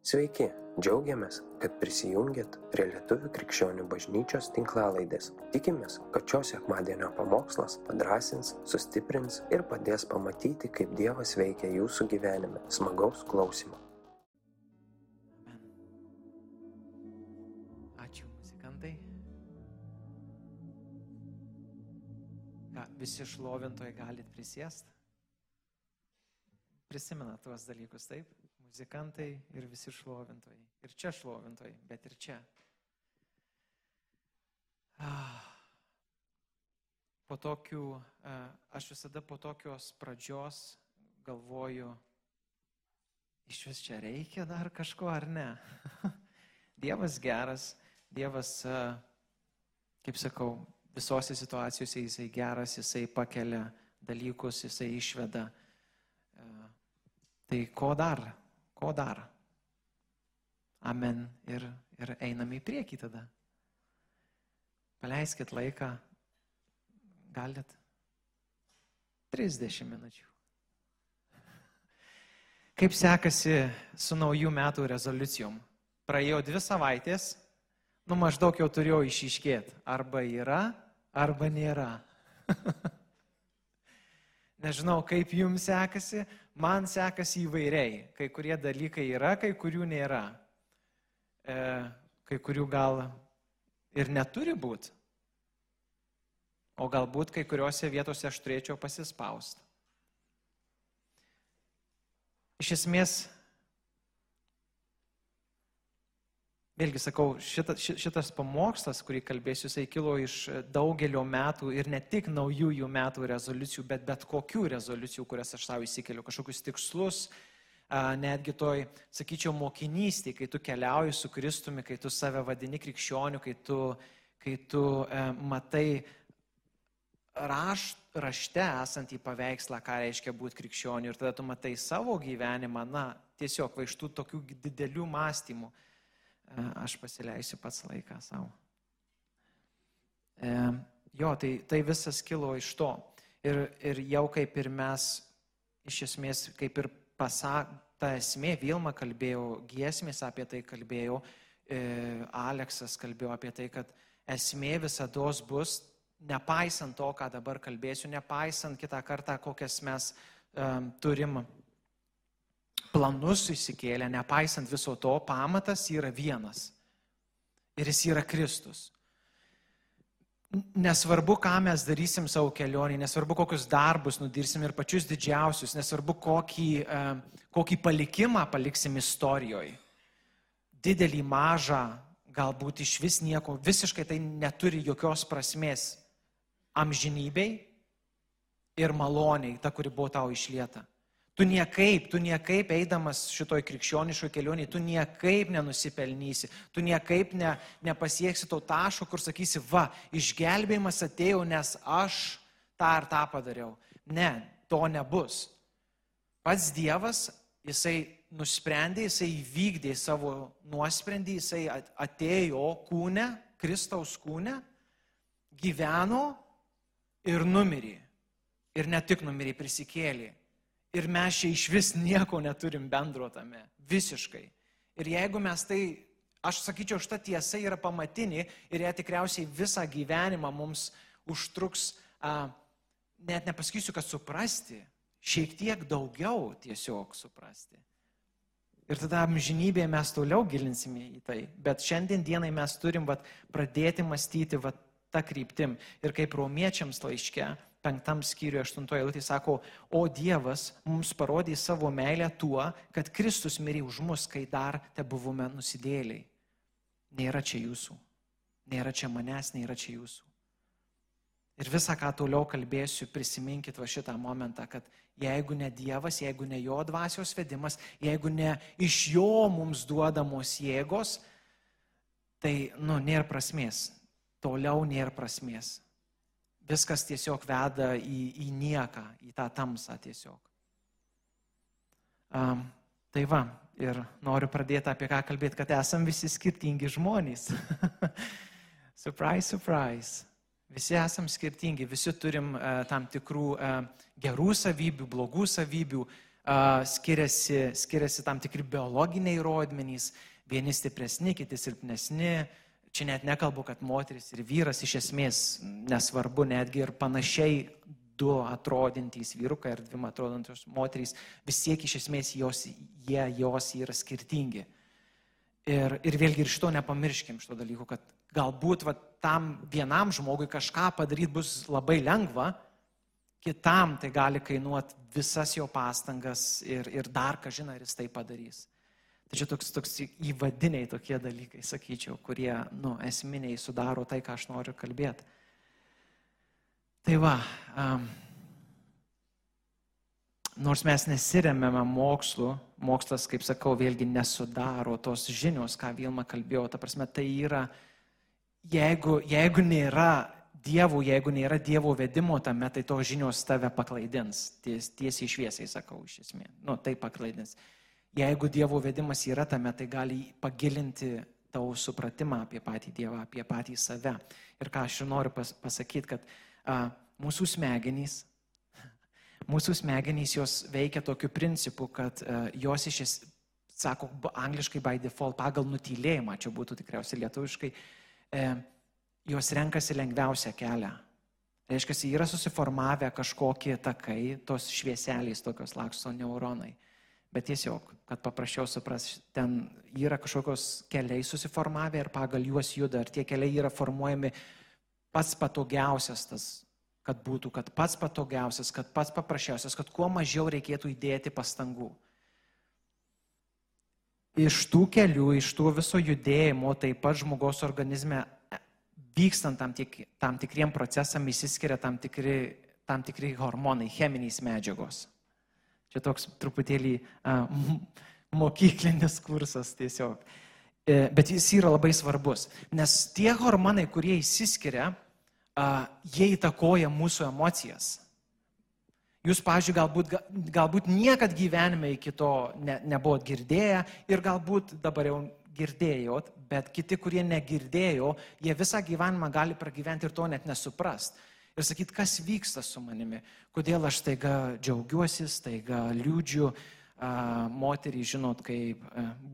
Sveiki, džiaugiamės, kad prisijungiat prie Lietuvų krikščionių bažnyčios tinklalaidės. Tikimės, kad šios sekmadienio pamokslas padrasins, sustiprins ir padės pamatyti, kaip Dievas veikia jūsų gyvenime. Smagaus klausimų. Ačiū, muzikantai. Ką, visi šlovintojai galit prisėsti? Prisimena tuos dalykus, taip? Muzikantai ir visi šlovintojai. Ir čia šlovintojai, bet ir čia. Ah. Po tokių, aš visada po tokios pradžios galvoju, iš vis čia reikia dar kažko ar ne. Dievas geras, Dievas, kaip sakau, visose situacijose jisai geras, jisai pakelia dalykus, jisai išveda. Tai ko dar? Ko dar? Amen. Ir, ir einame į priekį tada. Paleiskit laiką. Galit? 30 minučių. Kaip sekasi su naujų metų rezoliucijom? Praėjo dvi savaitės, nu maždaug jau turėjau išiškėti. Arba yra, arba nėra. Nežinau, kaip jums sekasi, man sekasi įvairiai. Kai kurie dalykai yra, kai kurių nėra. E, kai kurių gal ir neturi būti. O galbūt kai kuriuose vietose aš turėčiau pasispausti. Iš esmės, Vėlgi sakau, šita, šitas pamokslas, kurį kalbėsiu, jisai kilo iš daugelio metų ir ne tik naujųjų metų rezoliucijų, bet bet kokių rezoliucijų, kurias aš savo įsikeliu, kažkokius tikslus, netgi toj, sakyčiau, mokinystėje, kai tu keliauji su Kristumi, kai tu save vadini krikščioniu, kai tu, kai tu e, matai raš, rašte esantį paveikslą, ką reiškia būti krikščioniu ir tada tu matai savo gyvenimą, na, tiesiog va iš tų tokių didelių mąstymų aš pasileisiu pats laiką savo. E, jo, tai, tai visas kilo iš to. Ir, ir jau kaip ir mes, iš esmės, kaip ir pasak, ta esmė, Vilma kalbėjo, giesmės apie tai kalbėjo, e, Aleksas kalbėjo apie tai, kad esmė visada bus, nepaisant to, ką dabar kalbėsiu, nepaisant kitą kartą, kokias mes um, turim planus įsikėlę, nepaisant viso to, pamatas yra vienas. Ir jis yra Kristus. Nesvarbu, ką mes darysim savo kelionį, nesvarbu, kokius darbus nudirsim ir pačius didžiausius, nesvarbu, kokį, e, kokį palikimą paliksim istorijoje. Didelį, mažą, galbūt iš vis nieko, visiškai tai neturi jokios prasmės amžinybei ir maloniai, ta, kuri buvo tau išlieta. Tu niekaip, tu niekaip eidamas šitoj krikščioniškoj kelionėje, tu niekaip nenusipelnysi, tu niekaip ne, nepasieksi to taško, kur sakysi, va, išgelbėjimas atėjo, nes aš tą ar tą padariau. Ne, to nebus. Pats Dievas, jisai nusprendė, jisai įvykdė savo nuosprendį, jisai atėjo kūne, Kristaus kūne, gyveno ir numirė. Ir ne tik numirė, prisikėlė. Ir mes čia iš vis nieko neturim bendro tame. Visiškai. Ir jeigu mes tai, aš sakyčiau, šita tiesa yra pamatinė ir ją tikriausiai visą gyvenimą mums užtruks, a, net nepasakysiu, kad suprasti, šiek tiek daugiau tiesiog suprasti. Ir tada amžinybėje mes toliau gilinsime į tai. Bet šiandien dienai mes turim vat, pradėti mąstyti vat, tą kryptim. Ir kaip romiečiams laiške, penktam skyriui, aštuntoje eilutėje sako, o Dievas mums parodė savo meilę tuo, kad Kristus mirė už mus, kai dar te buvome nusidėliai. Nėra čia jūsų, nėra čia manęs, nėra čia jūsų. Ir visą, ką toliau kalbėsiu, prisiminkit va šitą momentą, kad jeigu ne Dievas, jeigu ne Jo dvasios vedimas, jeigu ne iš Jo mums duodamos jėgos, tai, nu, nėra prasmės. Toliau nėra prasmės viskas tiesiog veda į, į nieką, į tą tamsą tiesiog. Um, tai va, ir noriu pradėti apie ką kalbėti, kad esam visi skirtingi žmonės. surprise, surprise. Visi esam skirtingi, visi turim uh, tam tikrų uh, gerų savybių, blogų savybių, skiriasi, skiriasi tam tikri biologiniai rodmenys, vieni stipresni, kiti silpnesni. Čia net nekalbu, kad moteris ir vyras iš esmės nesvarbu, netgi ir panašiai du atrodintys vyrukai ar dviem atrodančios moterys, vis tiek iš esmės jos, jie, jos yra skirtingi. Ir, ir vėlgi ir šito nepamirškim, šito dalyko, kad galbūt va, tam vienam žmogui kažką padaryti bus labai lengva, kitam tai gali kainuoti visas jo pastangas ir, ir dar, ką žinai, ar jis tai padarys. Tai čia toks, toks įvadiniai tokie dalykai, sakyčiau, kurie, nu, esminiai sudaro tai, ką aš noriu kalbėti. Tai va, um, nors mes nesiremėme mokslu, mokslas, kaip sakau, vėlgi nesudaro tos žinios, ką Vilma kalbėjo, ta prasme, tai yra, jeigu, jeigu nėra dievų, jeigu nėra dievo vedimo tame, tai tos žinios tave paklaidins. Ties, tiesiai šviesiai sakau iš esmės. Nu, tai paklaidins. Jeigu dievo vedimas yra tame, tai gali pagilinti tavo supratimą apie patį Dievą, apie patį save. Ir ką aš noriu pas, pasakyti, kad a, mūsų smegenys, mūsų smegenys jos veikia tokiu principu, kad a, jos iš esmės, sako angliškai by default, pagal nutylėjimą, čia būtų tikriausiai lietuviškai, e, jos renkasi lengviausią kelią. Reiškia, yra susiformavę kažkokie takai, tos švieseliais tokios laksto neuronai. Bet tiesiog, kad paprasčiau supras, ten yra kažkokios keliai susiformavę ir pagal juos juda. Ir tie keliai yra formuojami pats patogiausias tas, kad būtų, kad pats patogiausias, kad pats paprasčiausias, kad kuo mažiau reikėtų įdėti pastangų. Iš tų kelių, iš tų viso judėjimo taip pat žmogaus organizme vykstant tam, tik, tam tikriem procesam įsiskiria tam tikri, tam tikri hormonai, cheminės medžiagos. Čia toks truputėlį a, mokyklinis kursas tiesiog. E, bet jis yra labai svarbus, nes tie hormonai, kurie įsiskiria, a, jie įtakoja mūsų emocijas. Jūs, pažiūrėjau, galbūt, galbūt niekad gyvenime iki to ne, nebuvot girdėję ir galbūt dabar jau girdėjot, bet kiti, kurie negirdėjo, jie visą gyvenimą gali pragyventi ir to net nesuprast. Ir sakyti, kas vyksta su manimi, kodėl aš taiga džiaugiuosi, taiga liūdžiu, moterį, žinot, kai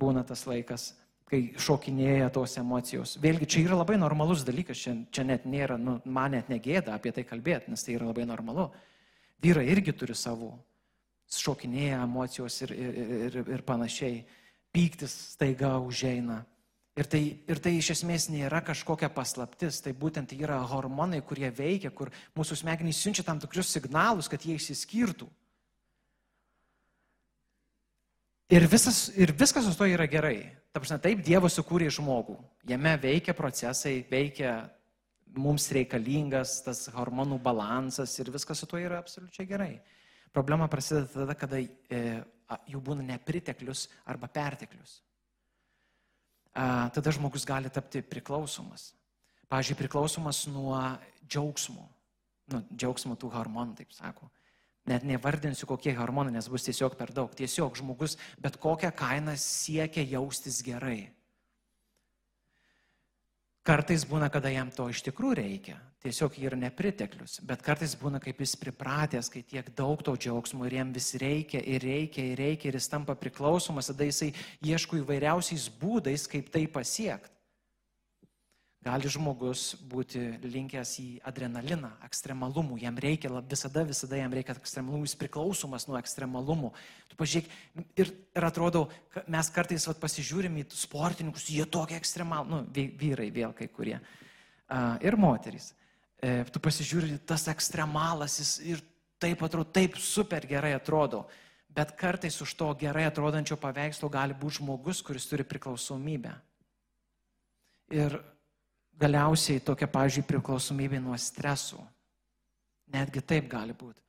būna tas laikas, kai šokinėja tos emocijos. Vėlgi, čia yra labai normalus dalykas, čia, čia net nėra, nu, man net negėda apie tai kalbėti, nes tai yra labai normalu. Vyrai irgi turi savo, šokinėja emocijos ir, ir, ir, ir panašiai pyktis staiga užeina. Ir tai, ir tai iš esmės nėra kažkokia paslaptis, tai būtent yra hormonai, kurie veikia, kur mūsų smegenys siunčia tam tikrus signalus, kad jie išsiskirtų. Ir, visas, ir viskas su to yra gerai. Ta prasme, taip Dievas sukūrė žmogų. Jame veikia procesai, veikia mums reikalingas tas hormonų balansas ir viskas su to yra absoliučiai gerai. Problema prasideda tada, kada e, jų būna nepriteklius arba perteklius. Tada žmogus gali tapti priklausomas. Pavyzdžiui, priklausomas nuo džiaugsmo. Nu, džiaugsmo tų hormonų, taip sako. Net nevardinsiu, kokie hormonai, nes bus tiesiog per daug. Tiesiog žmogus bet kokią kainą siekia jaustis gerai. Kartais būna, kada jam to iš tikrųjų reikia, tiesiog yra nepriteklius, bet kartais būna, kaip jis pripratęs, kai tiek daug to džiaugsmo ir jam vis reikia ir reikia ir reikia ir jis tampa priklausomas, tada jisai ieško įvairiausiais būdais, kaip tai pasiekti. Gali žmogus būti linkęs į adrenaliną, ekstremalumų, jam reikia visada, visada jam reikia ekstremalumų, jis priklausomas nuo ekstremalumų. Tu pažiūrėk, ir, ir atrodo, mes kartais vat, pasižiūrim į sportininkus, jie tokie ekstremalūs, nu, vyrai vėl kai kurie, uh, ir moterys. E, tu pasižiūri, tas ekstremalas, jis ir taip atrodo, taip super gerai atrodo. Bet kartais už to gerai atrodančio paveikslo gali būti žmogus, kuris turi priklausomybę. Ir galiausiai tokia, pavyzdžiui, priklausomybė nuo stresų. Netgi taip gali būti.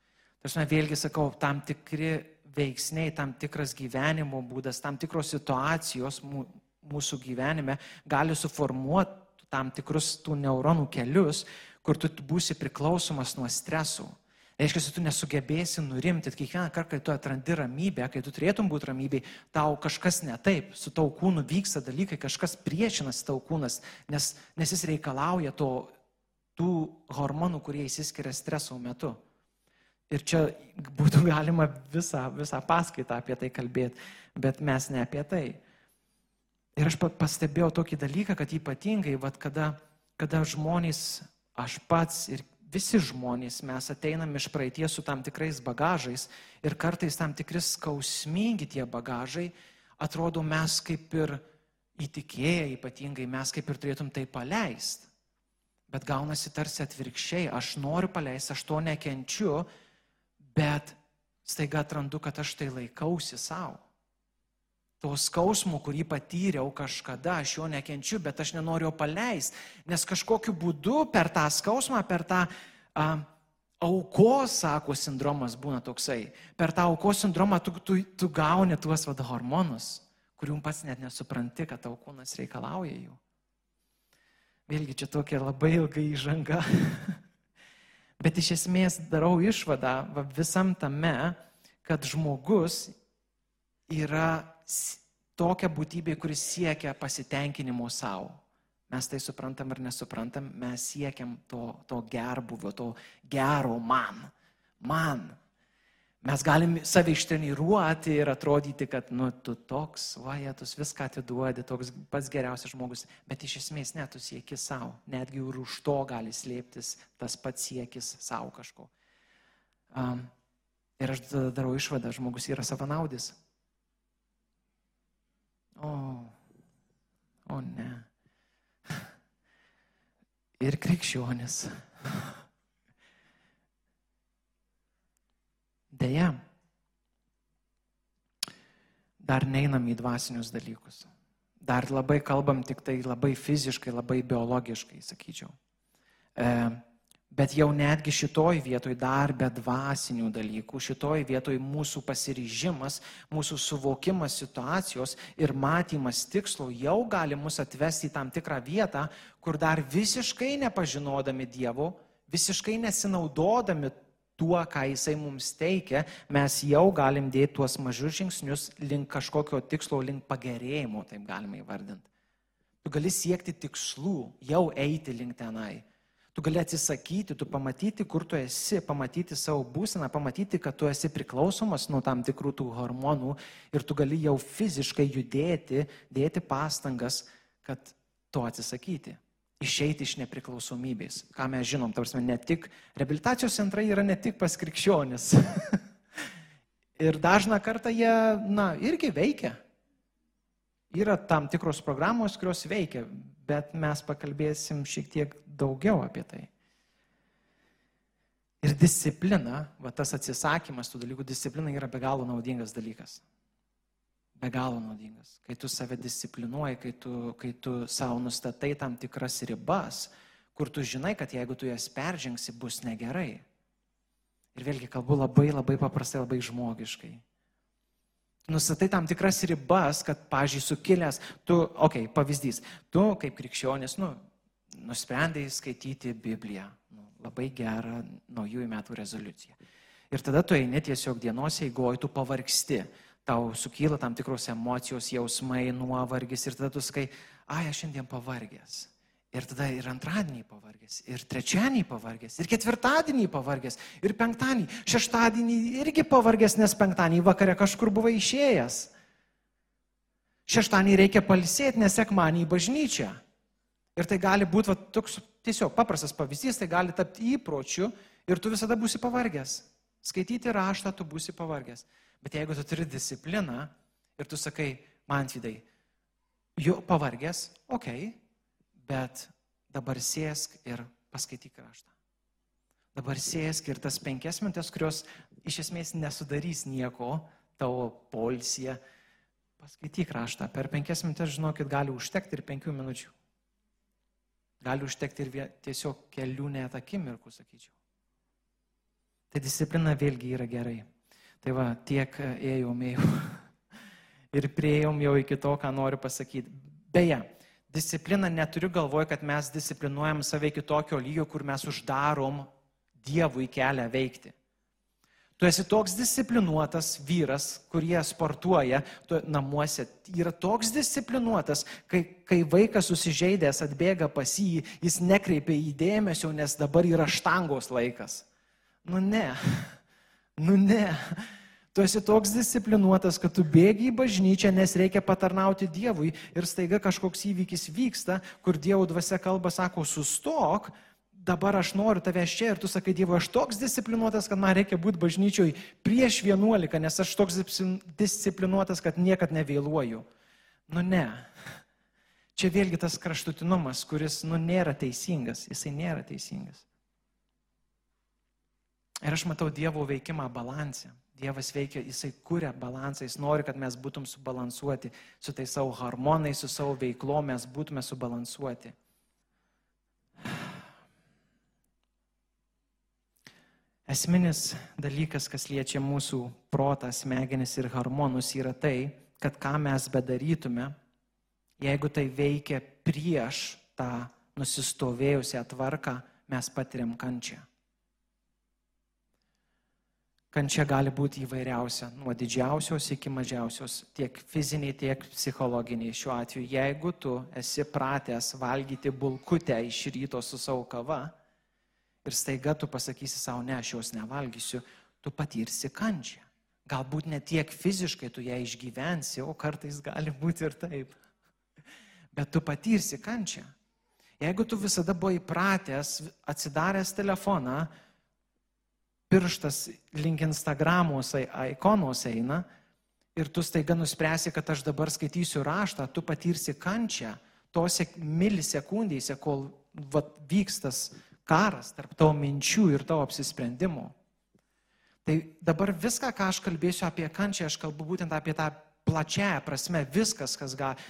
Tačiau vėlgi sakau, tam tikri veiksniai, tam tikras gyvenimo būdas, tam tikros situacijos mūsų gyvenime gali suformuoti tam tikrus tų neuronų kelius, kur tu būsi priklausomas nuo stresų. Reiškia, tu nesugebėsi nurimti. Kiekvieną kartą, kai tu atrandi ramybę, kai tu turėtum būti ramybėj, tau kažkas ne taip, su tau kūnu vyksta dalykai, kažkas priešinasi tau kūnas, nes, nes jis reikalauja to, tų hormonų, kurie įsiskiria streso metu. Ir čia būtų galima visą, visą paskaitą apie tai kalbėti, bet mes ne apie tai. Ir aš pastebėjau tokį dalyką, kad ypatingai, vat, kada, kada žmonės, aš pats ir visi žmonės, mes ateinam iš praeities su tam tikrais bagažais ir kartais tam tikri skausmingi tie bagažai, atrodo mes kaip ir įtikėję ypatingai, mes kaip ir turėtum tai paleisti. Bet gaunasi tarsi atvirkščiai, aš noriu paleisti, aš to nekenčiu, bet staiga atrandu, kad aš tai laikausi savo. To skausmo, kurį patyriau kažkada, aš jo nekenčiu, bet aš nenoriu jo paleisti, nes kažkokiu būdu per tą skausmą, per tą a, aukos, sako, sindromas būna toksai, per tą aukos sindromą tu, tu, tu gauni tuos vad hormonus, kurių pats net nesupranti, kad tau kūnas reikalauja jų. Vėlgi čia tokia labai ilga įžanga. Bet iš esmės darau išvadą va, visam tame, kad žmogus yra tokia būtybė, kuris siekia pasitenkinimo savo. Mes tai suprantam ar nesuprantam, mes siekiam to, to gerbuvio, to gero man. Man. Mes galim save ištreniruoti ir atrodyti, kad, nu, tu toks, vajetus, viską atiduodi, toks pats geriausias žmogus, bet iš esmės net tu sieki savo, netgi ir už to gali slėptis tas pats siekis savo kažko. Um, ir aš tada darau išvadą, žmogus yra savanaudis. O, o ne. Ir krikščionis. Deja, dar neinam į dvasinius dalykus. Dar labai kalbam tik tai labai fiziškai, labai biologiškai, sakyčiau. E, bet jau netgi šitoj vietoj dar be dvasinių dalykų, šitoj vietoj mūsų pasiryžimas, mūsų suvokimas situacijos ir matymas tikslo jau gali mus atvesti į tam tikrą vietą, kur dar visiškai nepažinodami Dievo, visiškai nesinaudodami tuo, ką jisai mums teikia, mes jau galim dėti tuos mažus žingsnius link kažkokio tikslo, link pagerėjimo, taip galima įvardinti. Tu gali siekti tikslų, jau eiti link tenai. Tu gali atsisakyti, tu pamatyti, kur tu esi, pamatyti savo būseną, pamatyti, kad tu esi priklausomas nuo tam tikrų tų hormonų ir tu gali jau fiziškai judėti, dėti pastangas, kad to atsisakyti išeiti iš nepriklausomybės. Ką mes žinom, tarsi ne tik, rehabilitacijos centrai yra ne tik pas krikščionis. ir dažną kartą jie, na, irgi veikia. Yra tam tikros programos, kurios veikia, bet mes pakalbėsim šiek tiek daugiau apie tai. Ir disciplina, va tas atsisakymas tų dalykų, disciplina yra be galo naudingas dalykas be galo naudingas. Kai tu save disciplinuoji, kai tu, kai tu savo nustatai tam tikras ribas, kur tu žinai, kad jeigu tu jas peržengsi, bus negerai. Ir vėlgi kalbu labai labai paprastai, labai žmogiškai. Nustatai tam tikras ribas, kad, pažiūrėjau, sukilęs, tu, okei, okay, pavyzdys, tu kaip krikščionis, nu, nusprendai skaityti Bibliją. Nu, labai gerą naujųjų metų rezoliuciją. Ir tada tu eini tiesiog dienos eigoje, tu pavargsti tau sukyla tam tikros emocijos, jausmai, nuovargis ir tada tu sakai, ai, aš šiandien pavargęs. Ir tada ir antradienį pavargęs, ir trečiadienį pavargęs, ir ketvirtadienį pavargęs, ir penktadienį, šeštadienį irgi pavargęs, nes penktadienį vakare kažkur buvai išėjęs. Šeštadienį reikia palisėti, nes sekmanį į bažnyčią. Ir tai gali būti va, toks tiesiog paprastas pavyzdys, tai gali tapti įpročiu ir tu visada būsi pavargęs. Skaityti raštą tu būsi pavargęs. Bet jeigu tu turi discipliną ir tu sakai, man vidai, jau pavargęs, ok, bet dabar sėsk ir paskaityk raštą. Dabar sėsk ir tas penkias minutės, kurios iš esmės nesudarys nieko tavo polsėje, paskaityk raštą. Per penkias minutės, žinokit, gali užtekti ir penkių minučių. Gali užtekti ir tiesiog kelių net akimirkų, sakyčiau. Tai disciplina vėlgi yra gerai. Tai va, tiek ėjom, ėjom. Ir prieėjom jau iki to, ką noriu pasakyti. Beje, disciplina neturiu galvoje, kad mes disciplinuojam save iki tokio lygio, kur mes uždarom Dievui kelią veikti. Tu esi toks disciplinuotas vyras, kurie sportuoja tu namuose, yra toks disciplinuotas, kai, kai vaikas susižeidęs atbėga pas jį, jis nekreipia į dėmesio, nes dabar yra štangos laikas. Nu ne, Nu ne. Tu esi toks disciplinuotas, kad tu bėgi į bažnyčią, nes reikia patarnauti Dievui ir staiga kažkoks įvykis vyksta, kur Dievo dvasia kalba, sako, sustok, dabar aš noriu tavęs čia ir tu sakai, Dievui, aš toks disciplinuotas, kad man reikia būti bažnyčioj prieš 11, nes aš toks disciplinuotas, kad niekad nevėluoju. Nu ne. Čia vėlgi tas kraštutinumas, kuris, nu, nėra teisingas, jisai nėra teisingas. Ir aš matau Dievo veikimą balansę. Dievas veikia, jisai kuria balansą, jis nori, kad mes būtum subalansuoti su tais savo hormonais, su savo veiklo, mes būtume subalansuoti. Esminis dalykas, kas liečia mūsų protą, smegenis ir hormonus, yra tai, kad ką mes bedarytume, jeigu tai veikia prieš tą nusistovėjusią tvarką, mes patiriam kančią. Kančia gali būti įvairiausia, nuo didžiausios iki mažiausios, tiek fiziniai, tiek psichologiniai. Šiuo atveju, jeigu tu esi pratęs valgyti bulkutę iš ryto su savo kava, ir staiga tu pasakysi savo, ne, aš jos nevalgysiu, tu patirsi kančią. Galbūt ne tiek fiziškai tu ją išgyvensi, o kartais gali būti ir taip. Bet tu patirsi kančią. Jeigu tu visada buvai įpratęs, atsidaręs telefoną, pirštas link Instagramos ikonos eina ir tu staiga nuspręsi, kad aš dabar skaitysiu raštą, tu patirsi kančią tose milisekundėse, kol vat, vykstas karas tarp tavo minčių ir tavo apsisprendimų. Tai dabar viską, ką aš kalbėsiu apie kančią, aš kalbu būtent apie tą plačiąją prasme, viskas, kas gali,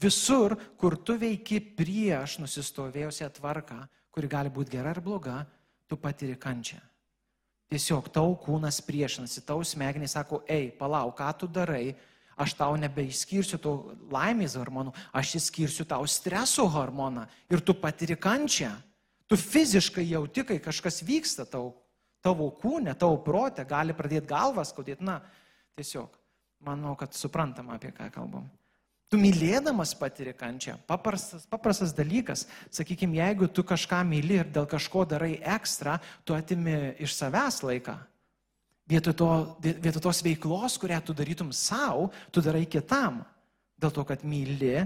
visur, kur tu veiki prieš nusistovėjusią tvarką, kuri gali būti gera ar bloga, tu patiri kančią. Tiesiog tau kūnas priešinasi, tau smegenys sako, ei, palauk, ką tu darai, aš tau nebeiskirsiu tų laimės hormonų, aš įskirsiu tau streso hormoną ir tu patiri kančią. Tu fiziškai jauti, kai kažkas vyksta tau, tavo kūne, tavo protė, gali pradėti galvas skaudėti. Na, tiesiog, manau, kad suprantam, apie ką kalbam. Tu mylėdamas patiri kančią. Paprastas, paprastas dalykas. Sakykime, jeigu tu kažką myli ir dėl kažko darai ekstra, tu atimi iš savęs laiką. Vietoj, to, vietoj tos veiklos, kurią tu darytum savo, tu darai kitam. Dėl to, kad myli,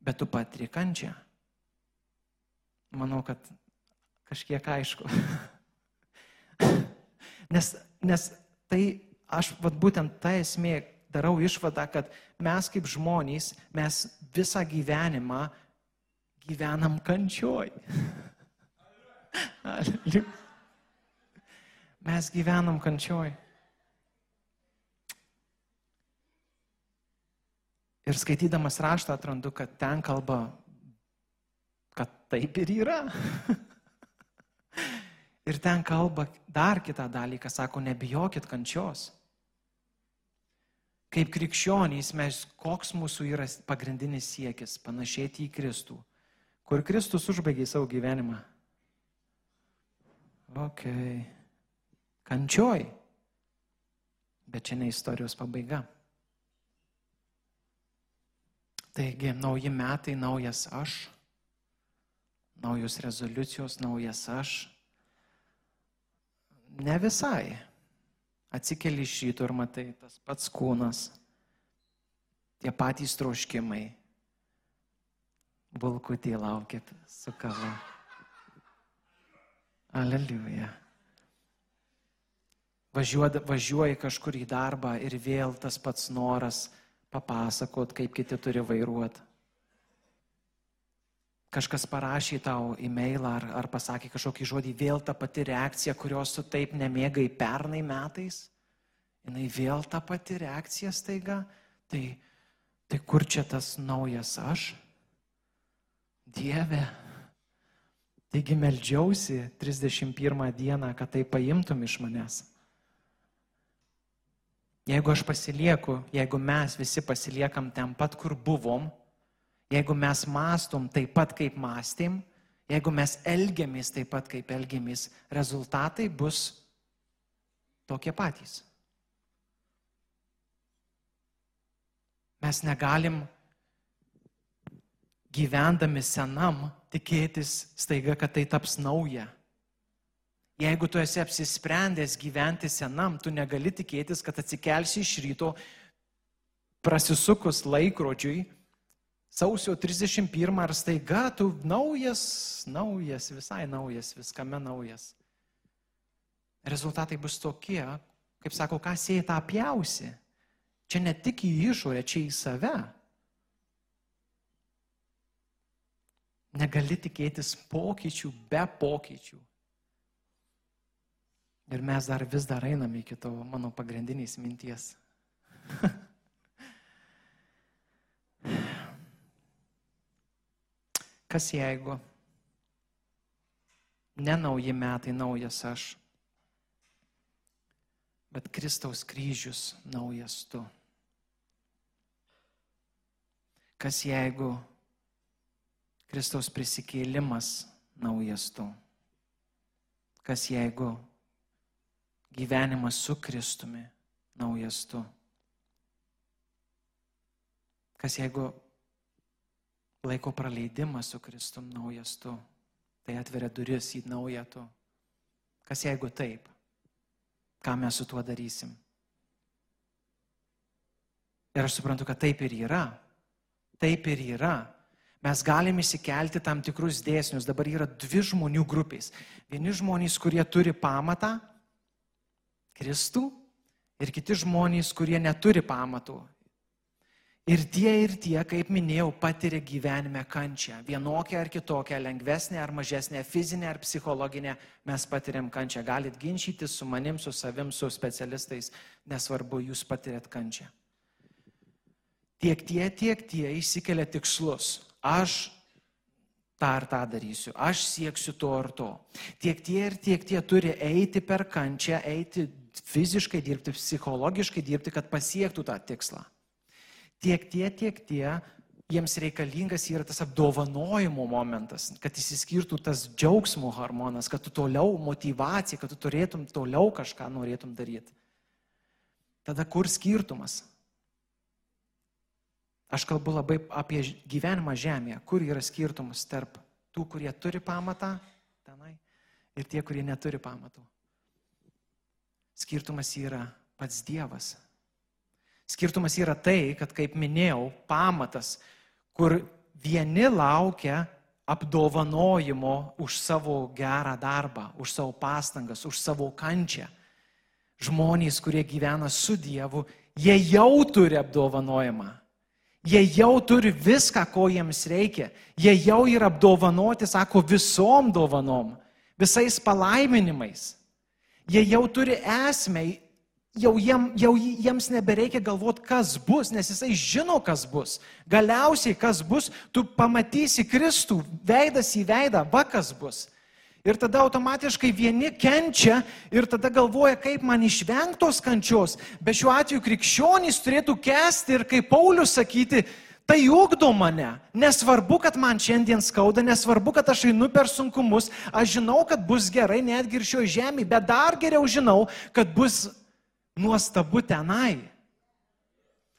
bet tu patiri kančią. Manau, kad kažkiek aišku. nes, nes tai aš, vad būtent ta esmė, darau išvadą, kad mes kaip žmonės, mes visą gyvenimą gyvenam kančioj. mes gyvenam kančioj. Ir skaitydamas raštą atrandu, kad ten kalba, kad taip ir yra. Ir ten kalba dar kitą dalyką, sako, nebijokit kančios. Kaip krikščionys mes, koks mūsų yra pagrindinis siekis - panašėti į Kristų. Kur Kristus užbaigė savo gyvenimą? Ok. Kančioj. Bet čia ne istorijos pabaiga. Taigi, nauji metai, naujas aš, naujos rezoliucijos, naujas aš Ne visai. Atsikeli iš ryto ir matai tas pats kūnas, tie patys troškimai. Bulkutį laukit su kava. Aleliuja. Važiuoji kažkur į darbą ir vėl tas pats noras papasakot, kaip kiti turi vairuoti kažkas parašė tau e-mailą ar, ar pasakė kažkokį žodį, vėl ta pati reakcija, kurios tu taip nemėgai pernai metais, jinai vėl ta pati reakcija staiga, tai, tai kur čia tas naujas aš? Dieve. Taigi meldžiausi 31 dieną, kad tai paimtum iš manęs. Jeigu aš pasilieku, jeigu mes visi pasiliekam ten pat, kur buvom, Jeigu mes mastom taip pat, kaip mąstėm, jeigu mes elgiamės taip pat, kaip elgiamės, rezultatai bus tokie patys. Mes negalim gyvendami senam tikėtis staiga, kad tai taps nauja. Jeigu tu esi apsisprendęs gyventi senam, tu negali tikėtis, kad atsikelsi iš ryto, prasisukus laikrodžiui, sausio 31 ar staiga tu naujas, naujas, visai naujas, viskame naujas. Rezultatai bus tokie, kaip sako, ką sėjai tą pjausi. Čia ne tik į išorę, čia į save. Negali tikėtis pokyčių be pokyčių. Ir mes dar vis dar einame iki tavo mano pagrindinės minties. Kas jeigu ne nauji metai, naujas aš, bet Kristaus kryžius naujas tu? Kas jeigu Kristaus prisikėlimas naujas tu? Kas jeigu gyvenimas su Kristumi naujas tu? Kas jeigu laiko praleidimas su Kristum naujas tu? Tai atveria duris į naują tu. Kas jeigu taip? Ką mes su tuo darysim? Ir aš suprantu, kad taip ir yra. Taip ir yra. Mes galime įsikelti tam tikrus dėsnius. Dabar yra dvi žmonių grupės. Vieni žmonės, kurie turi pamatą, Kristų, ir kiti žmonės, kurie neturi pamatų. Ir tie ir tie, kaip minėjau, patiria gyvenime kančią. Vienokią ar kitokią, lengvesnę ar mažesnę, fizinę ar psichologinę, mes patiriam kančią. Galit ginčytis su manim, su savim, su specialistais, nesvarbu, jūs patirėt kančią. Tiek tie, tiek tie išsikelia tikslus. Aš tą ar tą darysiu, aš sieksiu to ar to. Tiek tie ir tiek tie turi eiti per kančią, eiti fiziškai dirbti, psichologiškai dirbti, kad pasiektų tą tikslą. Tiek tie, tiek tie, jiems reikalingas yra tas apdovanojimo momentas, kad įsiskirtų tas džiaugsmo hormonas, kad tu toliau motivacija, kad tu turėtum toliau kažką norėtum daryti. Tada kur skirtumas? Aš kalbu labai apie gyvenimą žemėje, kur yra skirtumas tarp tų, kurie turi pamatą tenai ir tie, kurie neturi pamatų. Skirtumas yra pats Dievas. Skirtumas yra tai, kad, kaip minėjau, pamatas, kur vieni laukia apdovanojimo už savo gerą darbą, už savo pastangas, už savo kančią. Žmonės, kurie gyvena su Dievu, jie jau turi apdovanojimą. Jie jau turi viską, ko jiems reikia. Jie jau yra apdovanoti, sako, visom dovanom, visais palaiminimais. Jie jau turi esmę, jau, jiem, jau jiems nebereikia galvoti, kas bus, nes jisai žino, kas bus. Galiausiai, kas bus, tu pamatysi Kristų, veidas į veidą, va kas bus. Ir tada automatiškai vieni kenčia ir tada galvoja, kaip man išvengtos kančios. Bet šiuo atveju krikščionys turėtų kesti ir kaip Paulius sakyti, Tai ugdo mane. Nesvarbu, kad man šiandien skauda, nesvarbu, kad aš einu per sunkumus, aš žinau, kad bus gerai netgi ir šio žemėje, bet dar geriau žinau, kad bus nuostabu tenai.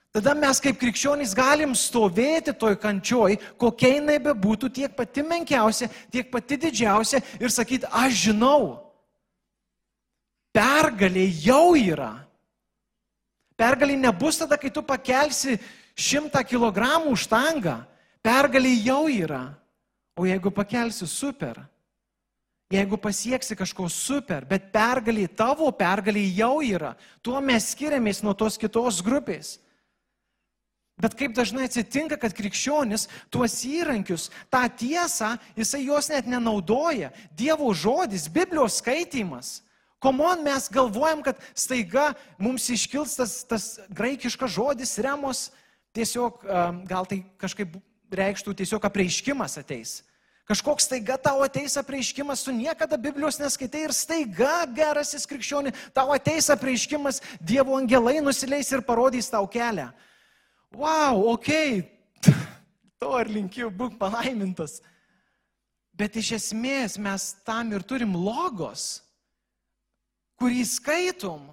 Tada mes kaip krikščionys galim stovėti toj kančioj, kokia jinai bebūtų, tiek pati menkiausia, tiek pati didžiausia ir sakyti, aš žinau, pergalė jau yra. Pergalė nebus tada, kai tu pakelsi šimtą kilogramų štangą, pergalė jau yra. O jeigu pakelsi super, jeigu pasieksi kažko super, bet pergalė tavo pergalė jau yra, tuo mes skiriamės nuo tos kitos grupės. Bet kaip dažnai atsitinka, kad krikščionis tuos įrankius, tą tiesą, jisai juos net nenaudoja. Dievo žodis, Biblijos skaitimas. Komon mes galvojam, kad staiga mums iškils tas, tas graikiškas žodis remos, tiesiog gal tai kažkaip reikštų tiesiog apreiškimas ateis. Kažkoks staiga tau ateis apreiškimas, tu niekada Biblijos neskaitai ir staiga gerasis krikščioni, tau ateis apreiškimas, Dievo angelai nusileis ir parodys tau kelią. Wow, ok, to ar linkiu, būk palaimintas. Bet iš esmės mes tam ir turim logos, kurį skaitom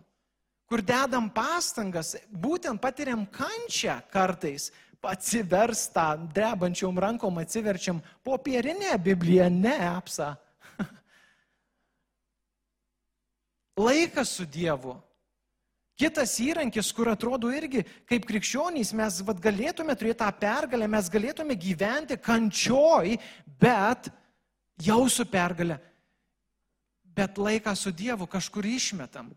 kur dedam pastangas, būtent patiriam kančią kartais, atsivers tą drebančiom rankom, atsiverčiam popierinę Bibliją, ne apsa. Laikas su Dievu. Kitas įrankis, kur atrodo irgi, kaip krikščionys, mes vat, galėtume turėti tą pergalę, mes galėtume gyventi kančioj, bet jau su pergalė. Bet laiką su Dievu kažkur išmetam.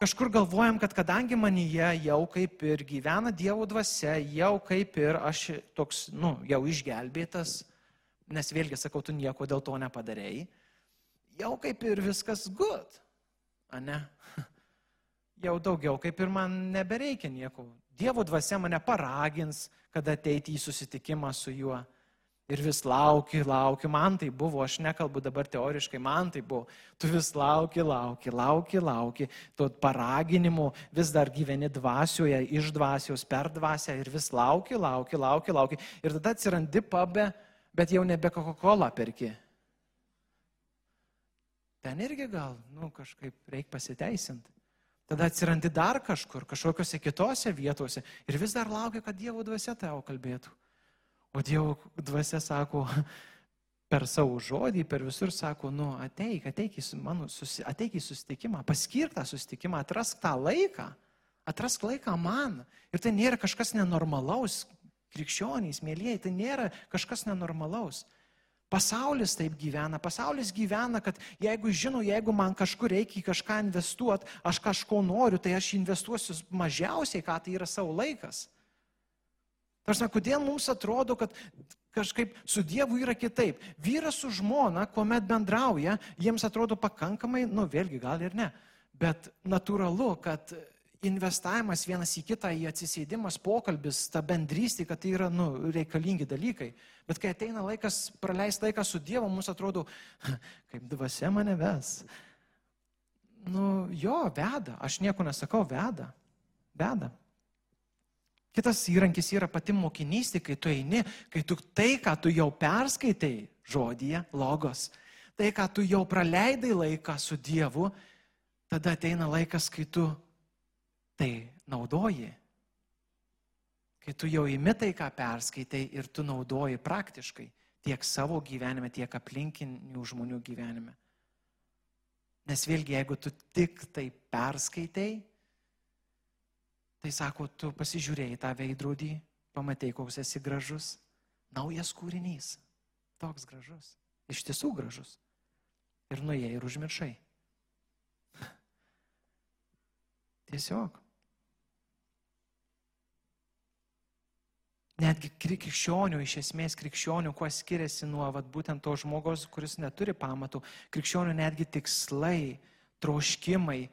Kažkur galvojam, kad kadangi manyje jau kaip ir gyvena Dievo dvasia, jau kaip ir aš toks, nu, jau išgelbėtas, nes vėlgi sakau, tu nieko dėl to nepadarėjai, jau kaip ir viskas good, ane? jau daugiau, kaip ir man nebereikia nieko. Dievo dvasia mane paragins, kad ateiti į susitikimą su juo. Ir vis lauki, lauki, man tai buvo, aš nekalbu dabar teoriškai, man tai buvo. Tu vis lauki, lauki, lauki, lauki, tu paraginimu vis dar gyveni dvasioje, iš dvasios, per dvasę ir vis lauki, lauki, lauki, lauki. Ir tada atsirandi pabe, bet jau nebe Coca-Cola perki. Ten irgi gal, nu, kažkaip reikia pasiteisinti. Tada atsirandi dar kažkur, kažkokiose kitose vietose ir vis dar laukia, kad Dievo dvasia tavo kalbėtų. O Dievo dvasia sako, per savo žodį, per visur sako, nu, ateik, ateik į, mano, susi, ateik į susitikimą, paskirk tą susitikimą, atrask tą laiką, atrask laiką man. Ir tai nėra kažkas nenormalaus, krikščionys, mėlyjei, tai nėra kažkas nenormalaus. Pasaulis taip gyvena. Pasaulis gyvena, kad jeigu žinau, jeigu man kažkur reikia į kažką investuoti, aš kažko noriu, tai aš investuosiu mažiausiai, ką tai yra savo laikas. Tarsi, kodėl mums atrodo, kad kažkaip su Dievu yra kitaip. Vyras su žmona, kuomet bendrauja, jiems atrodo pakankamai, nu vėlgi gal ir ne, bet natūralu, kad investavimas vienas į kitą, į atsisėdimas, pokalbis, ta bendrystė, kad tai yra nu, reikalingi dalykai. Bet kai ateina laikas praleisti laiką su Dievu, mums atrodo, kaip dvasia mane ves. Nu, jo, veda, aš nieko nesakau, veda, veda. Kitas įrankis yra pati mokinystė, kai tu eini, kai tu tai, ką tu jau perskaitai žodyje, logos, tai, ką tu jau praleidai laiką su Dievu, tada ateina laikas, kai tu tai naudoji. Kai tu jau įimi tai, ką perskaitai ir tu naudoji praktiškai tiek savo gyvenime, tiek aplinkinių žmonių gyvenime. Nes vėlgi, jeigu tu tik tai perskaitai, tai sako, tu pasižiūrėjai tą veidrodį, pamatai, koks esi gražus, naujas kūrinys, toks gražus, iš tiesų gražus. Ir nuėjai ir užmiršai. Tiesiog. netgi krikščionių, iš esmės krikščionių, kuo skiriasi nuo vat, būtent to žmogaus, kuris neturi pamatų, krikščionių netgi tikslai, troškimai,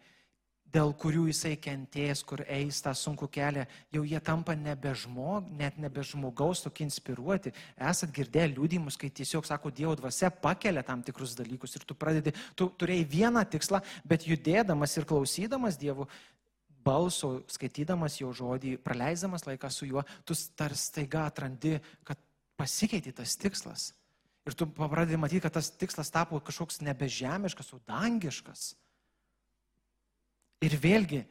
dėl kurių jisai kentės, kur eis tą sunkų kelią, jau jie tampa nebe žmog, net nebe žmogaus tokie inspiruoti. Esat girdėję liūdimus, kai tiesiog, sako, Dievo dvasia pakelia tam tikrus dalykus ir tu pradedi, tu turėjai vieną tikslą, bet judėdamas ir klausydamas Dievo, balso, skaitydamas jo žodį, praleisdamas laiką su juo, tu tarsi staiga atrandi, kad pasikeitė tas tikslas. Ir tu pradedi matyti, kad tas tikslas tapo kažkoks nebežemiškas, o dangiškas. Ir vėlgi,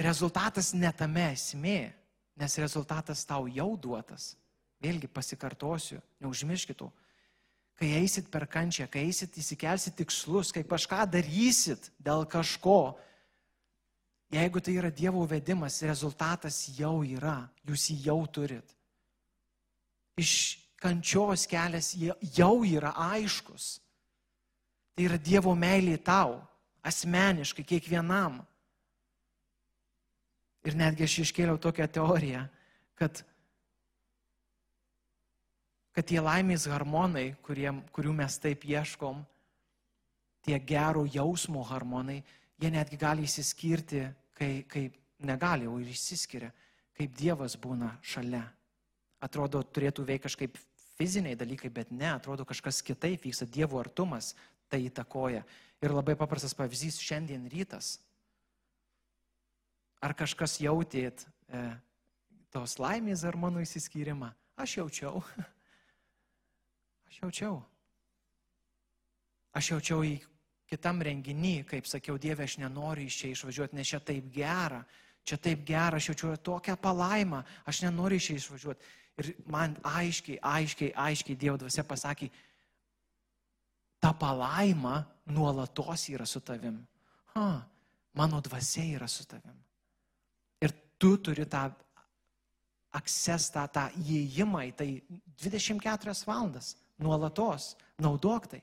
rezultatas netame esmė, nes rezultatas tau jau duotas. Vėlgi pasikartosiu, neužmirškit to. Kai eisit per kančią, kai eisit įsikelsit tikslus, kai kažką darysit dėl kažko, Jeigu tai yra Dievo vedimas, rezultatas jau yra, jūs jį jau turit. Iš kančios kelias jau yra aiškus. Tai yra Dievo meilė tau, asmeniškai, kiekvienam. Ir netgi aš iškėliau tokią teoriją, kad, kad tie laimės hormonai, kurie, kurių mes taip ieškom, tie gero jausmo hormonai, jie netgi gali įsiskirti kai, kai negali, o ir išsiskiria, kaip Dievas būna šalia. Atrodo, turėtų veikti kažkaip fiziniai dalykai, bet ne, atrodo kažkas kitaip vyksta, Dievo artumas tai įtakoja. Ir labai paprastas pavyzdys šiandien rytas. Ar kažkas jautėt e, tos laimės ar mano įsiskyrimą? Aš jaučiau. Aš jaučiau. Aš jaučiau į kitam renginį, kaip sakiau, Dieve, aš nenoriu iš čia išvažiuoti, nes čia taip gera, čia taip gera, aš jaučiu tokią palaimą, aš nenoriu iš čia išvažiuoti. Ir man aiškiai, aiškiai, aiškiai Dievo dvasia pasakė, ta palaima nuolatos yra su tavim. ha, mano dvasia yra su tavim. Ir tu turi tą akses, tą, tą įėjimą į tai 24 valandas, nuolatos, naudok tai.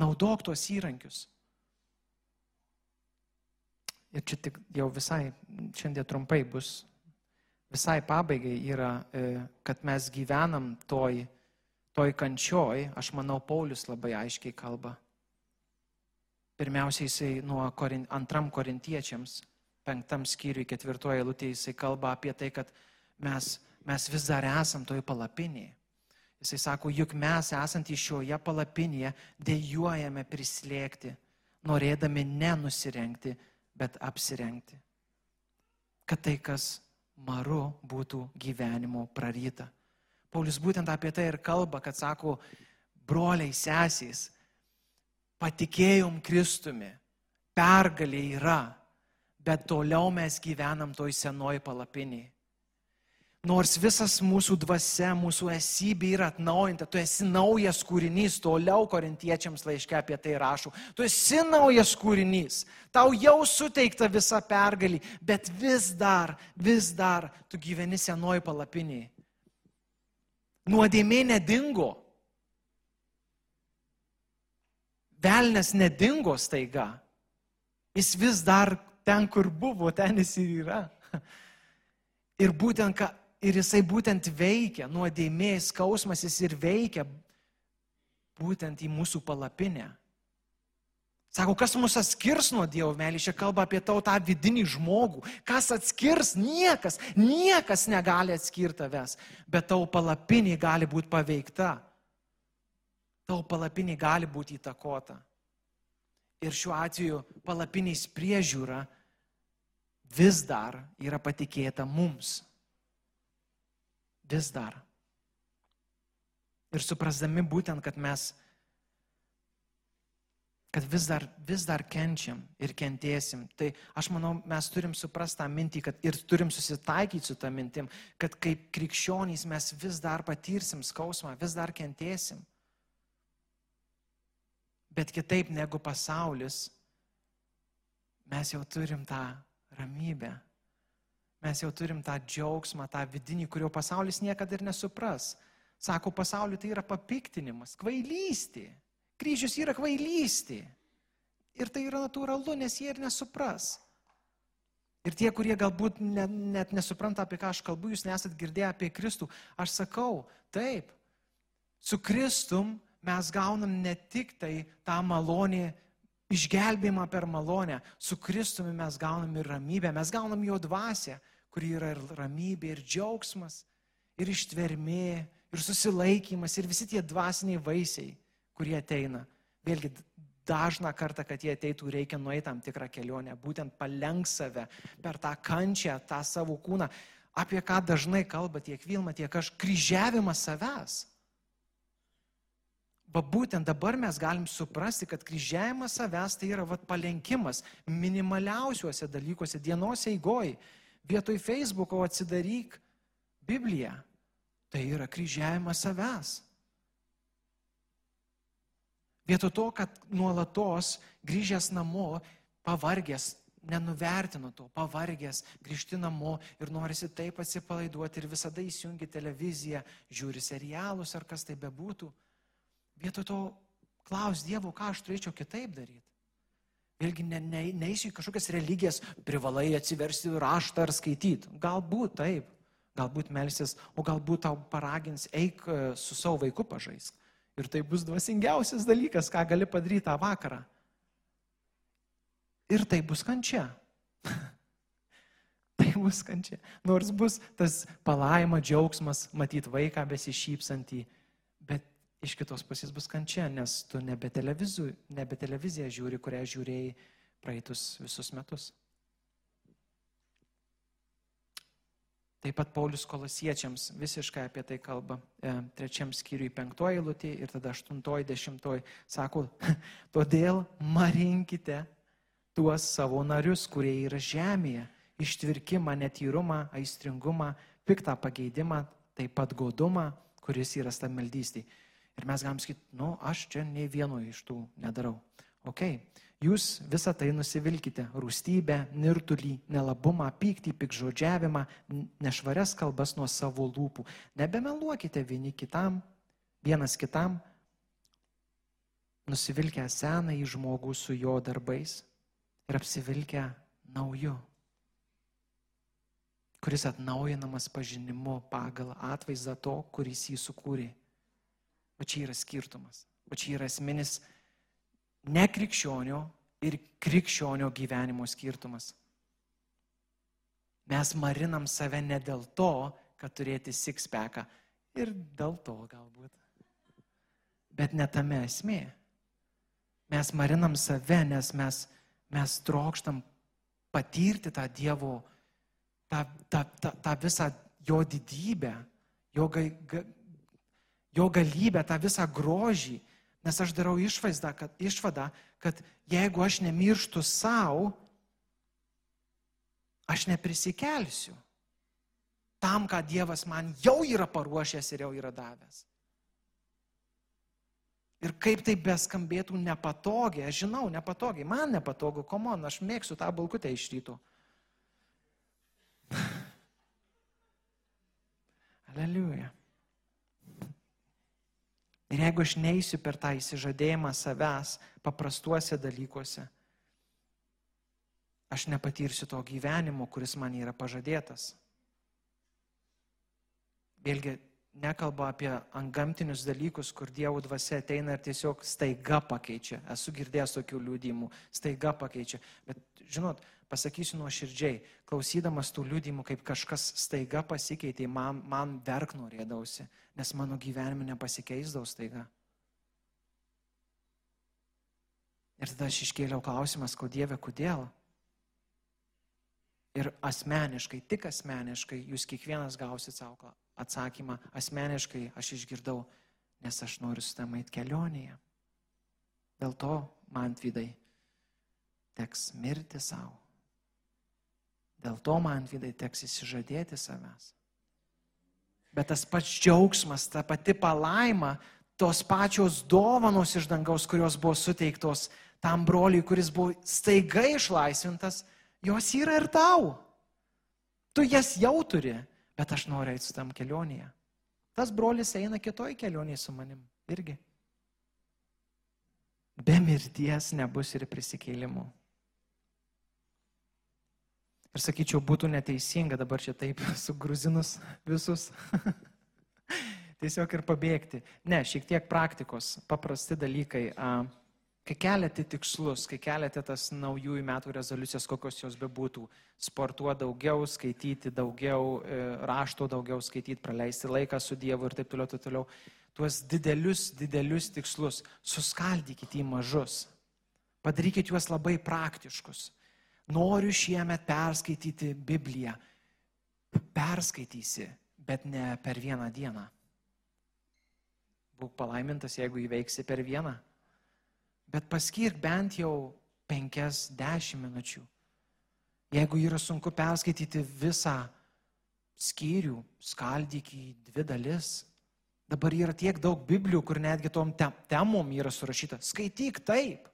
Naudok tuos įrankius. Ir čia tik jau visai, šiandien trumpai bus, visai pabaigai yra, e, kad mes gyvenam toj, toj kančioj, aš manau, Paulius labai aiškiai kalba. Pirmiausia, jisai nuo antram korintiečiams penktam skyriui, ketvirtoje eilutėje jisai kalba apie tai, kad mes, mes vis dar esam toj palapinėje. Jisai sako, juk mes esantys šioje palapinėje dėjuojame prislėgti, norėdami nenusirengti, bet apsirengti. Kad tai, kas maru, būtų gyvenimo praryta. Paulius būtent apie tai ir kalba, kad sako, broliai, sesys, patikėjom Kristumi, pergalė yra, bet toliau mes gyvenam toj senoj palapiniai. Nors visas mūsų dvasia, mūsų esybė yra atnaujinta, tu esi naujas kūrinys, toliau korintiečiams laiške apie tai rašau. Tu esi naujas kūrinys, tau jau suteikta visa pergalė, bet vis dar, vis dar tu gyveni senoj palapiniai. Nuodėmė nedingo. Velnes nedingo staiga. Jis vis dar ten, kur buvo, ten jis ir yra. Ir būtent, ir jisai būtent veikia, nuodėmės skausmas jis ir veikia būtent į mūsų palapinę. Sako, kas mus atskirs nuo Dievo meilės, čia kalba apie tau tą vidinį žmogų. Kas atskirs? Niekas, niekas negali atskirti tavęs, bet tau palapinė gali būti paveikta. Tau palapinė gali būti įtakota. Ir šiuo atveju palapinės priežiūra vis dar yra patikėta mums. Vis dar. Ir suprasdami būtent, kad mes, kad vis dar, vis dar kenčiam ir kentėsim, tai aš manau, mes turim suprasti tą mintį kad, ir turim susitaikyti su tą mintim, kad kaip krikščionys mes vis dar patirsim skausmą, vis dar kentėsim. Bet kitaip negu pasaulis, mes jau turim tą ramybę. Mes jau turim tą džiaugsmą, tą vidinį, kurio pasaulis niekada ir nesupras. Sako, pasauliu tai yra papiktinimas, kvailystė. Kryžius yra kvailystė. Ir tai yra natūralu, nes jie ir nesupras. Ir tie, kurie galbūt ne, net nesupranta, apie ką aš kalbu, jūs nesat girdėję apie Kristų, aš sakau, taip, su Kristum mes gaunam ne tik tai tą malonį, išgelbėjimą per malonę, su Kristumi mes gaunam ir ramybę, mes gaunam jo dvasę, kuri yra ir ramybė, ir džiaugsmas, ir ištvermė, ir susilaikymas, ir visi tie dvasiniai vaisiai, kurie ateina. Vėlgi, dažną kartą, kad jie ateitų, reikia nueiti tam tikrą kelionę, būtent palenk save per tą kančią, tą savo kūną, apie ką dažnai kalba tiek Vilma, tiek aš, kryžiavimas savęs. Va būtent dabar mes galim suprasti, kad kryžiavimas savęs tai yra vat, palenkimas minimaliausiuose dalykuose dienos eigoj. Vietoj Facebooko atsidaryk Bibliją. Tai yra kryžiavimas savęs. Vietoj to, kad nuolatos grįžęs namo, pavargęs, nenuvertino to, pavargęs, grįžti namo ir norisi taip atsipalaiduoti ir visada įsijungi televiziją, žiūri serialus ar kas tai bebūtų. Vietoj to klaus Dievo, ką aš turėčiau kitaip daryti. Vėlgi ne, ne, neįsiu į kažkokias religijas, privalai atsiversti raštą ar skaityti. Galbūt taip, galbūt melsis, o galbūt tau paragins, eik e, su savo vaiku pažaisk. Ir tai bus dvasingiausias dalykas, ką gali padaryti tą vakarą. Ir tai bus kančia. tai bus kančia. Nors bus tas palaima, džiaugsmas matyti vaiką besišypsantį, bet iš kitos pusės bus kančia, nes tu nebe, nebe televiziją žiūri, kurią žiūrėjai praeitus visus metus. Taip pat Paulius kolosiečiams visiškai apie tai kalba. E, trečiam skyriui penktoji lūtė ir tada aštuntoji, dešimtoji sako, todėl marinkite tuos savo narius, kurie yra žemėje, ištvirkimą, netyrumą, aistringumą, piktą pageidimą, taip pat godumą, kuris yra stammeldystė. Ir mes galim sakyti, nu, aš čia nei vieno iš tų nedarau. Ok, jūs visą tai nusivilkite - rūstybę, nirtulį, nelabumą, pyktį, pikžodžiavimą, nešvarias kalbas nuo savo lūpų. Nebemeluokite vieni kitam, vienas kitam, nusivilkę seną į žmogų su jo darbais ir apsivilkę nauju, kuris atnaujinamas pažinimu pagal atvaizdą to, kuris jį sukūrė. O čia yra skirtumas. O čia yra esminis nekrikščionio ir krikščionio gyvenimo skirtumas. Mes marinam save ne dėl to, kad turėti sixpacką ir dėl to galbūt. Bet ne tame esmė. Mes marinam save, nes mes, mes trokštam patirti tą Dievo, tą, tą, tą, tą visą jo didybę, jo, ga, ga, jo galybę, tą visą grožį, Nes aš darau išvaizdą, kad, išvadą, kad jeigu aš nemirštu savo, aš neprisikelsiu tam, ką Dievas man jau yra paruošęs ir jau yra davęs. Ir kaip tai beskambėtų nepatogiai, aš žinau, nepatogiai, man nepatogu, komon, aš mėgstu tą balkutę iš ryto. Aleliuja. Ir jeigu aš neįsiu per tą įsižadėjimą savęs paprastuose dalykuose, aš nepatirsiu to gyvenimo, kuris man yra pažadėtas. Vėlgi, nekalba apie antgamtinius dalykus, kur Dievo dvasia ateina ir tiesiog staiga pakeičia. Esu girdėjęs tokių liūdimų, staiga pakeičia. Bet, žinot, pasakysiu nuoširdžiai, klausydamas tų liūdimų, kaip kažkas staiga pasikeitė, man, man verk norėdausi, nes mano gyvenime nepasikeisdavo staiga. Ir tada aš iškėliau klausimas, kodėl, kodėl. Ir asmeniškai, tik asmeniškai, jūs kiekvienas gausit savo atsakymą, asmeniškai aš išgirdau, nes aš noriu su tam eit kelionėje. Dėl to man vidai teks mirti savo. Dėl to man vidai teks įsižadėti savęs. Bet tas pats džiaugsmas, ta pati palaima, tos pačios dovanos iš dangaus, kurios buvo suteiktos tam broliui, kuris buvo staiga išlaisvintas, jos yra ir tau. Tu jas jau turi, bet aš noriu eiti su tam kelionėje. Tas brolis eina kitoj kelionėje su manim irgi. Be mirties nebus ir prisikėlimų. Ir sakyčiau, būtų neteisinga dabar čia taip sugruzinus visus. Tiesiog ir pabėgti. Ne, šiek tiek praktikos, paprasti dalykai. Kai keliate tikslus, kai keliate tas naujųjų metų rezoliucijas, kokios jos bebūtų, sportuoti daugiau, skaityti daugiau, e, rašto daugiau skaityti, praleisti laiką su Dievu ir taip toliau, taip toliau, tuos didelius, didelius tikslus suskaldykite į mažus. Padarykite juos labai praktiškus. Noriu šiemet perskaityti Bibliją. Perskaitysi, bet ne per vieną dieną. Būk palaimintas, jeigu įveiksi per vieną. Bet paskirk bent jau 5-10 minučių. Jeigu yra sunku perskaityti visą skyrių, skaldyk į dvi dalis. Dabar yra tiek daug Biblijų, kur netgi tom temom yra surašyta. Skaityk taip.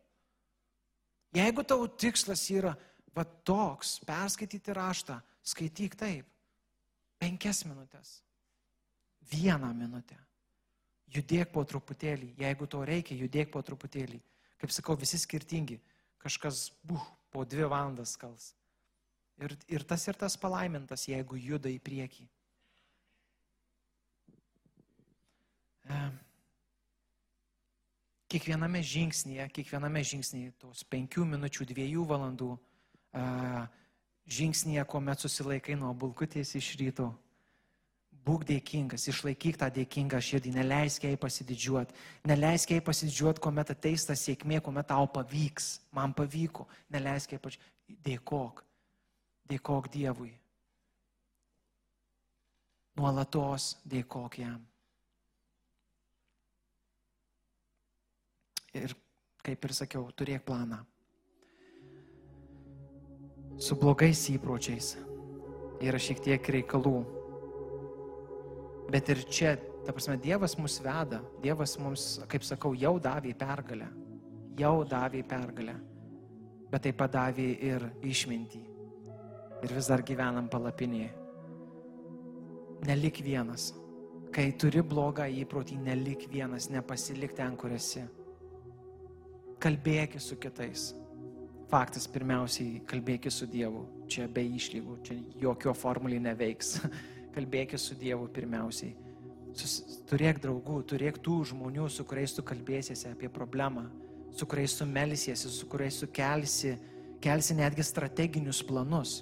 Jeigu tavo tikslas yra va toks, perskaityti raštą, skaityk taip. Penkias minutės. Vieną minutę. Judėk po truputėlį. Jeigu to reikia, judėk po truputėlį. Kaip sakau, visi skirtingi. Kažkas, buh, po dvi valandas kals. Ir, ir tas ir tas palaimintas, jeigu juda į priekį. E, kiekviename žingsnėje, kiekviename žingsnėje tos penkių minučių, dviejų valandų žingsnėje, kuomet susilaikai nuo bulkutės iš ryto. Būk dėkingas, išlaikyk tą dėkingą širdį, neleisk jai pasididžiuoti. Neleisk jai pasididžiuoti, kuomet ateis ta sėkmė, kuomet tau pavyks. Man pavyko. Neleisk jai pasididžiuoti. Dėkok. Dėkok Dievui. Nuolatos dėkok jam. Ir kaip ir sakiau, turėk planą su blogais įpročiais yra šiek tiek reikalų. Bet ir čia, ta prasme, Dievas mus veda, Dievas mums, kaip sakau, jau davė pergalę. jau davė pergalę, bet taip pat davė ir išmintį. Ir vis dar gyvenam palapinėje. Nelik vienas. Kai turi blogą įprotį, nelik vienas, nepasilik ten, kur esi. Kalbėki su kitais. Faktas pirmiausiai, kalbėki su Dievu. Čia be išlygų, čia jokio formulį neveiks. kalbėki su Dievu pirmiausiai. Sus, turėk draugų, turėk tų žmonių, su kuriais tu kalbėsiesi apie problemą, su kuriais tu melsiesi, su kuriais tu kelsi, kelsi netgi strateginius planus.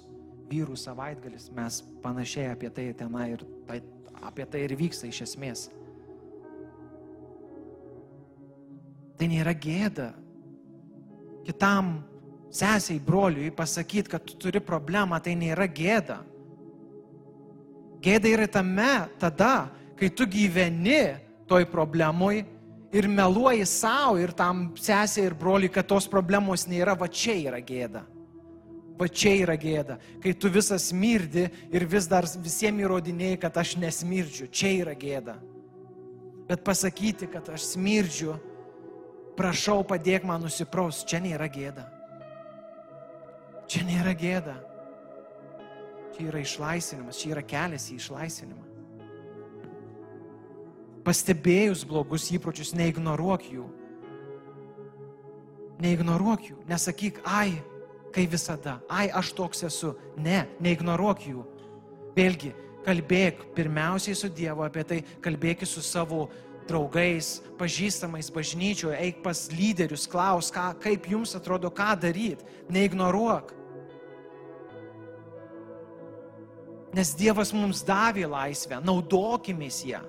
Vyrų savaitgalis, mes panašiai apie tai tenai ir tai, apie tai ir vyksta iš esmės. Tai nėra gėda kitam sesiai, broliui pasakyti, kad tu turi problemą, tai nėra gėda. Gėda yra tame tada, kai tu gyveni toj problemui ir meluoji savo ir tam sesė ir broliui, kad tos problemos nėra, va čia yra gėda. Va čia yra gėda, kai tu visas mirdi ir vis dar visiems įrodinėjai, kad aš nesmirdžiu, čia yra gėda. Bet pasakyti, kad aš smirdžiu, prašau padėk man nusipraus, čia nėra gėda. Čia nėra gėda. Čia yra išlaisvinimas, čia yra kelias į išlaisvinimą. Pastebėjus blogus įpročius, neignoruok jų. Neignoruok jų, nesakyk, ai, kai visada, ai, aš toks esu. Ne, neignoruok jų. Vėlgi, kalbėk pirmiausiai su Dievu apie tai, kalbėk su savo draugais, pažįstamais bažnyčioje, eik pas lyderius, klaus, ką, kaip jums atrodo, ką daryti. Neignoruok. Nes Dievas mums davė laisvę, naudokimės ją.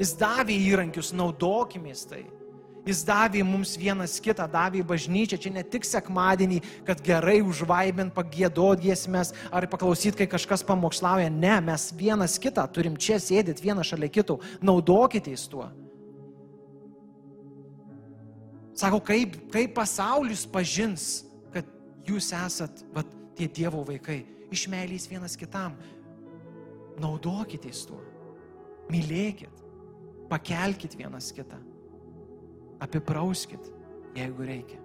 Jis davė įrankius, naudokimės tai. Jis davė mums vienas kitą, davė bažnyčią, čia ne tik sekmadienį, kad gerai užvaibint, pagėdot giesmės ar paklausyti, kai kažkas pamokslauja. Ne, mes vienas kitą turim čia sėdėti vieną šalia kito, naudokitės tuo. Sako, kaip, kaip pasaulis pažins, kad jūs esat vat, tie Dievo vaikai, iš meilės vienas kitam. Naudokitės tuo. Mylėkit pakelkit vienas kitą, apiprauskit, jeigu reikia.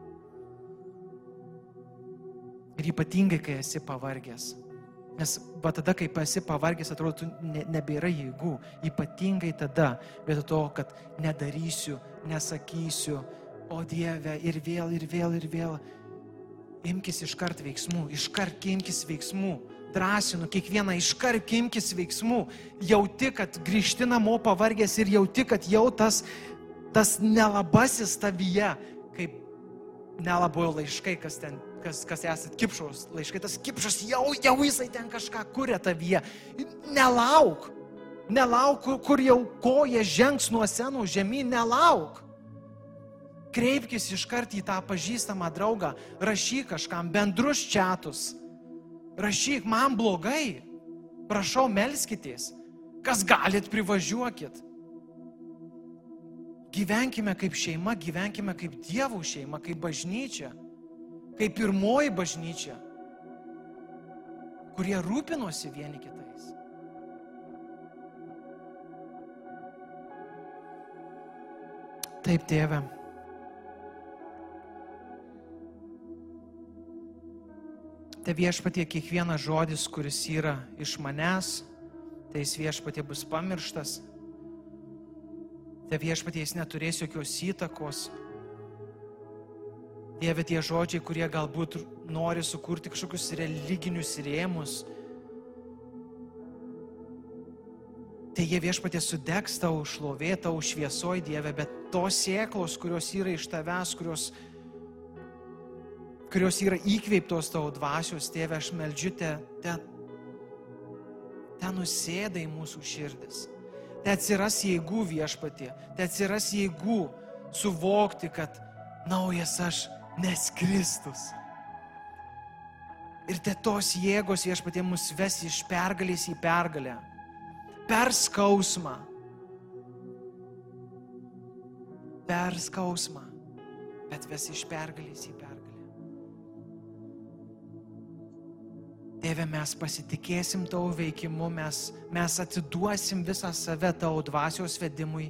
Ir ypatingai, kai esi pavargęs. Nes va tada, kai esi pavargęs, atrodo, ne, nebėra jėgų. Ypatingai tada, vietoj to, kad nedarysiu, nesakysiu, o Dieve, ir vėl, ir vėl, ir vėl. Imkis iškart veiksmų, iškart imkis veiksmų drąsinu kiekvieną iškart kimkis veiksmų, jauti, kad grįžti namo pavargęs ir jauti, kad jau tas, tas nelabasis tavyje, kaip nelabojo laiškai, kas ten, kas, kas esat kipšaus laiškai, tas kipšas jau, jau jisai ten kažką kuria tavyje. Nelauk, nelauk, kur jau koja žengs nuo senų žemyn, nelauk. Kreipkis iškart į tą pažįstamą draugą, rašyk kažkam bendrus čatus rašyk, man blogai, prašau, melskitės, kas galit privažiuokit. Gyvenkime kaip šeima, gyvenkime kaip dievų šeima, kaip bažnyčia, kaip pirmoji bažnyčia, kurie rūpinosi vieni kitais. Taip, tėve. Te viešpatie kiekvienas žodis, kuris yra iš manęs, tai jis viešpatie bus pamirštas. Te viešpatie jis neturės jokios įtakos. Dieve tie žodžiai, kurie galbūt nori sukurti kažkokius religinius rėmus, tai jie viešpatė sudegs tau, šlovė tau, šviesoj Dieve, bet tos sėklos, kurios yra iš tavęs, kurios kurios yra įkveiptos tavo dvasios, tėve, aš meldžiu te, te, te nusėda į mūsų širdis. Te atsiras jėgų viešpatė, te atsiras jėgų suvokti, kad naujas aš nes Kristus. Ir te tos jėgos viešpatė mus ves iš pergalės į pergalę. Per skausmą. Per skausmą. Bet ves iš pergalės į pergalę. Tėve, mes pasitikėsim tavo veikimu, mes, mes atiduosim visą save tavo dvasios vedimui.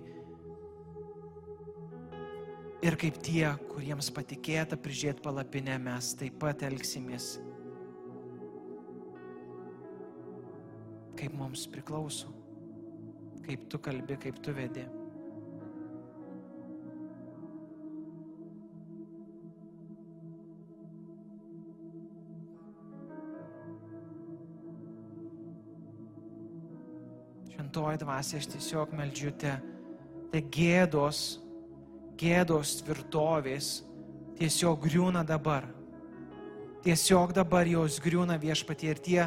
Ir kaip tie, kuriems patikėta prižiūrėti palapinę, mes taip pat elgsimės, kaip mums priklauso, kaip tu kalbi, kaip tu vedi. Šventoji dvasia, aš tiesiog meldžiute, te gėdos, gėdos tvirtovės tiesiog griūna dabar. Tiesiog dabar jos griūna viešpatie ir tie,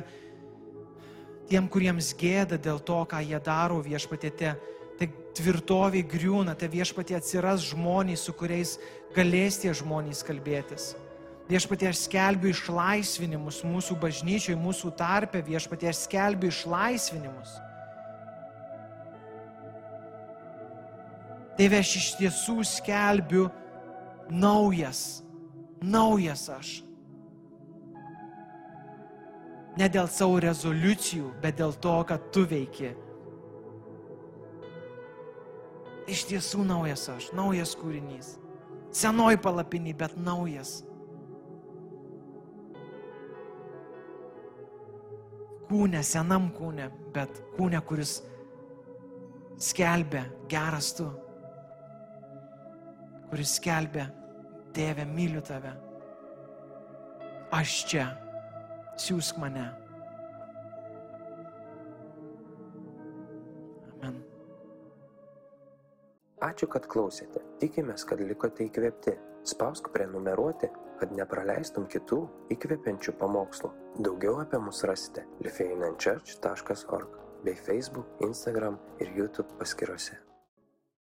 tiem, kuriems gėda dėl to, ką jie daro viešpatėte, tai tvirtovė griūna, tai viešpatė atsiras žmonės, su kuriais galės tie žmonės kalbėtis. Viešpatie aš skelbiu išlaisvinimus mūsų bažnyčiai, mūsų tarpe, viešpatie aš skelbiu išlaisvinimus. Tėve, aš iš tiesų skelbiu naujas, naujas aš. Ne dėl savo rezoliucijų, bet dėl to, kad tu veiki. Iš tiesų naujas aš, naujas kūrinys. Senoj palapinį, bet naujas. Kūne, senam kūne, bet kūne, kuris skelbia geras tu kuris skelbia, Tėve, myliu tave. Aš čia, siūsk mane. Amen. Ačiū, kad klausėte. Tikimės, kad likote įkvėpti. Spausk prenumeruoti, kad nepraleistum kitų įkvepiančių pamokslų. Daugiau apie mus rasite lifeinanchurch.org bei Facebook, Instagram ir YouTube paskiruose.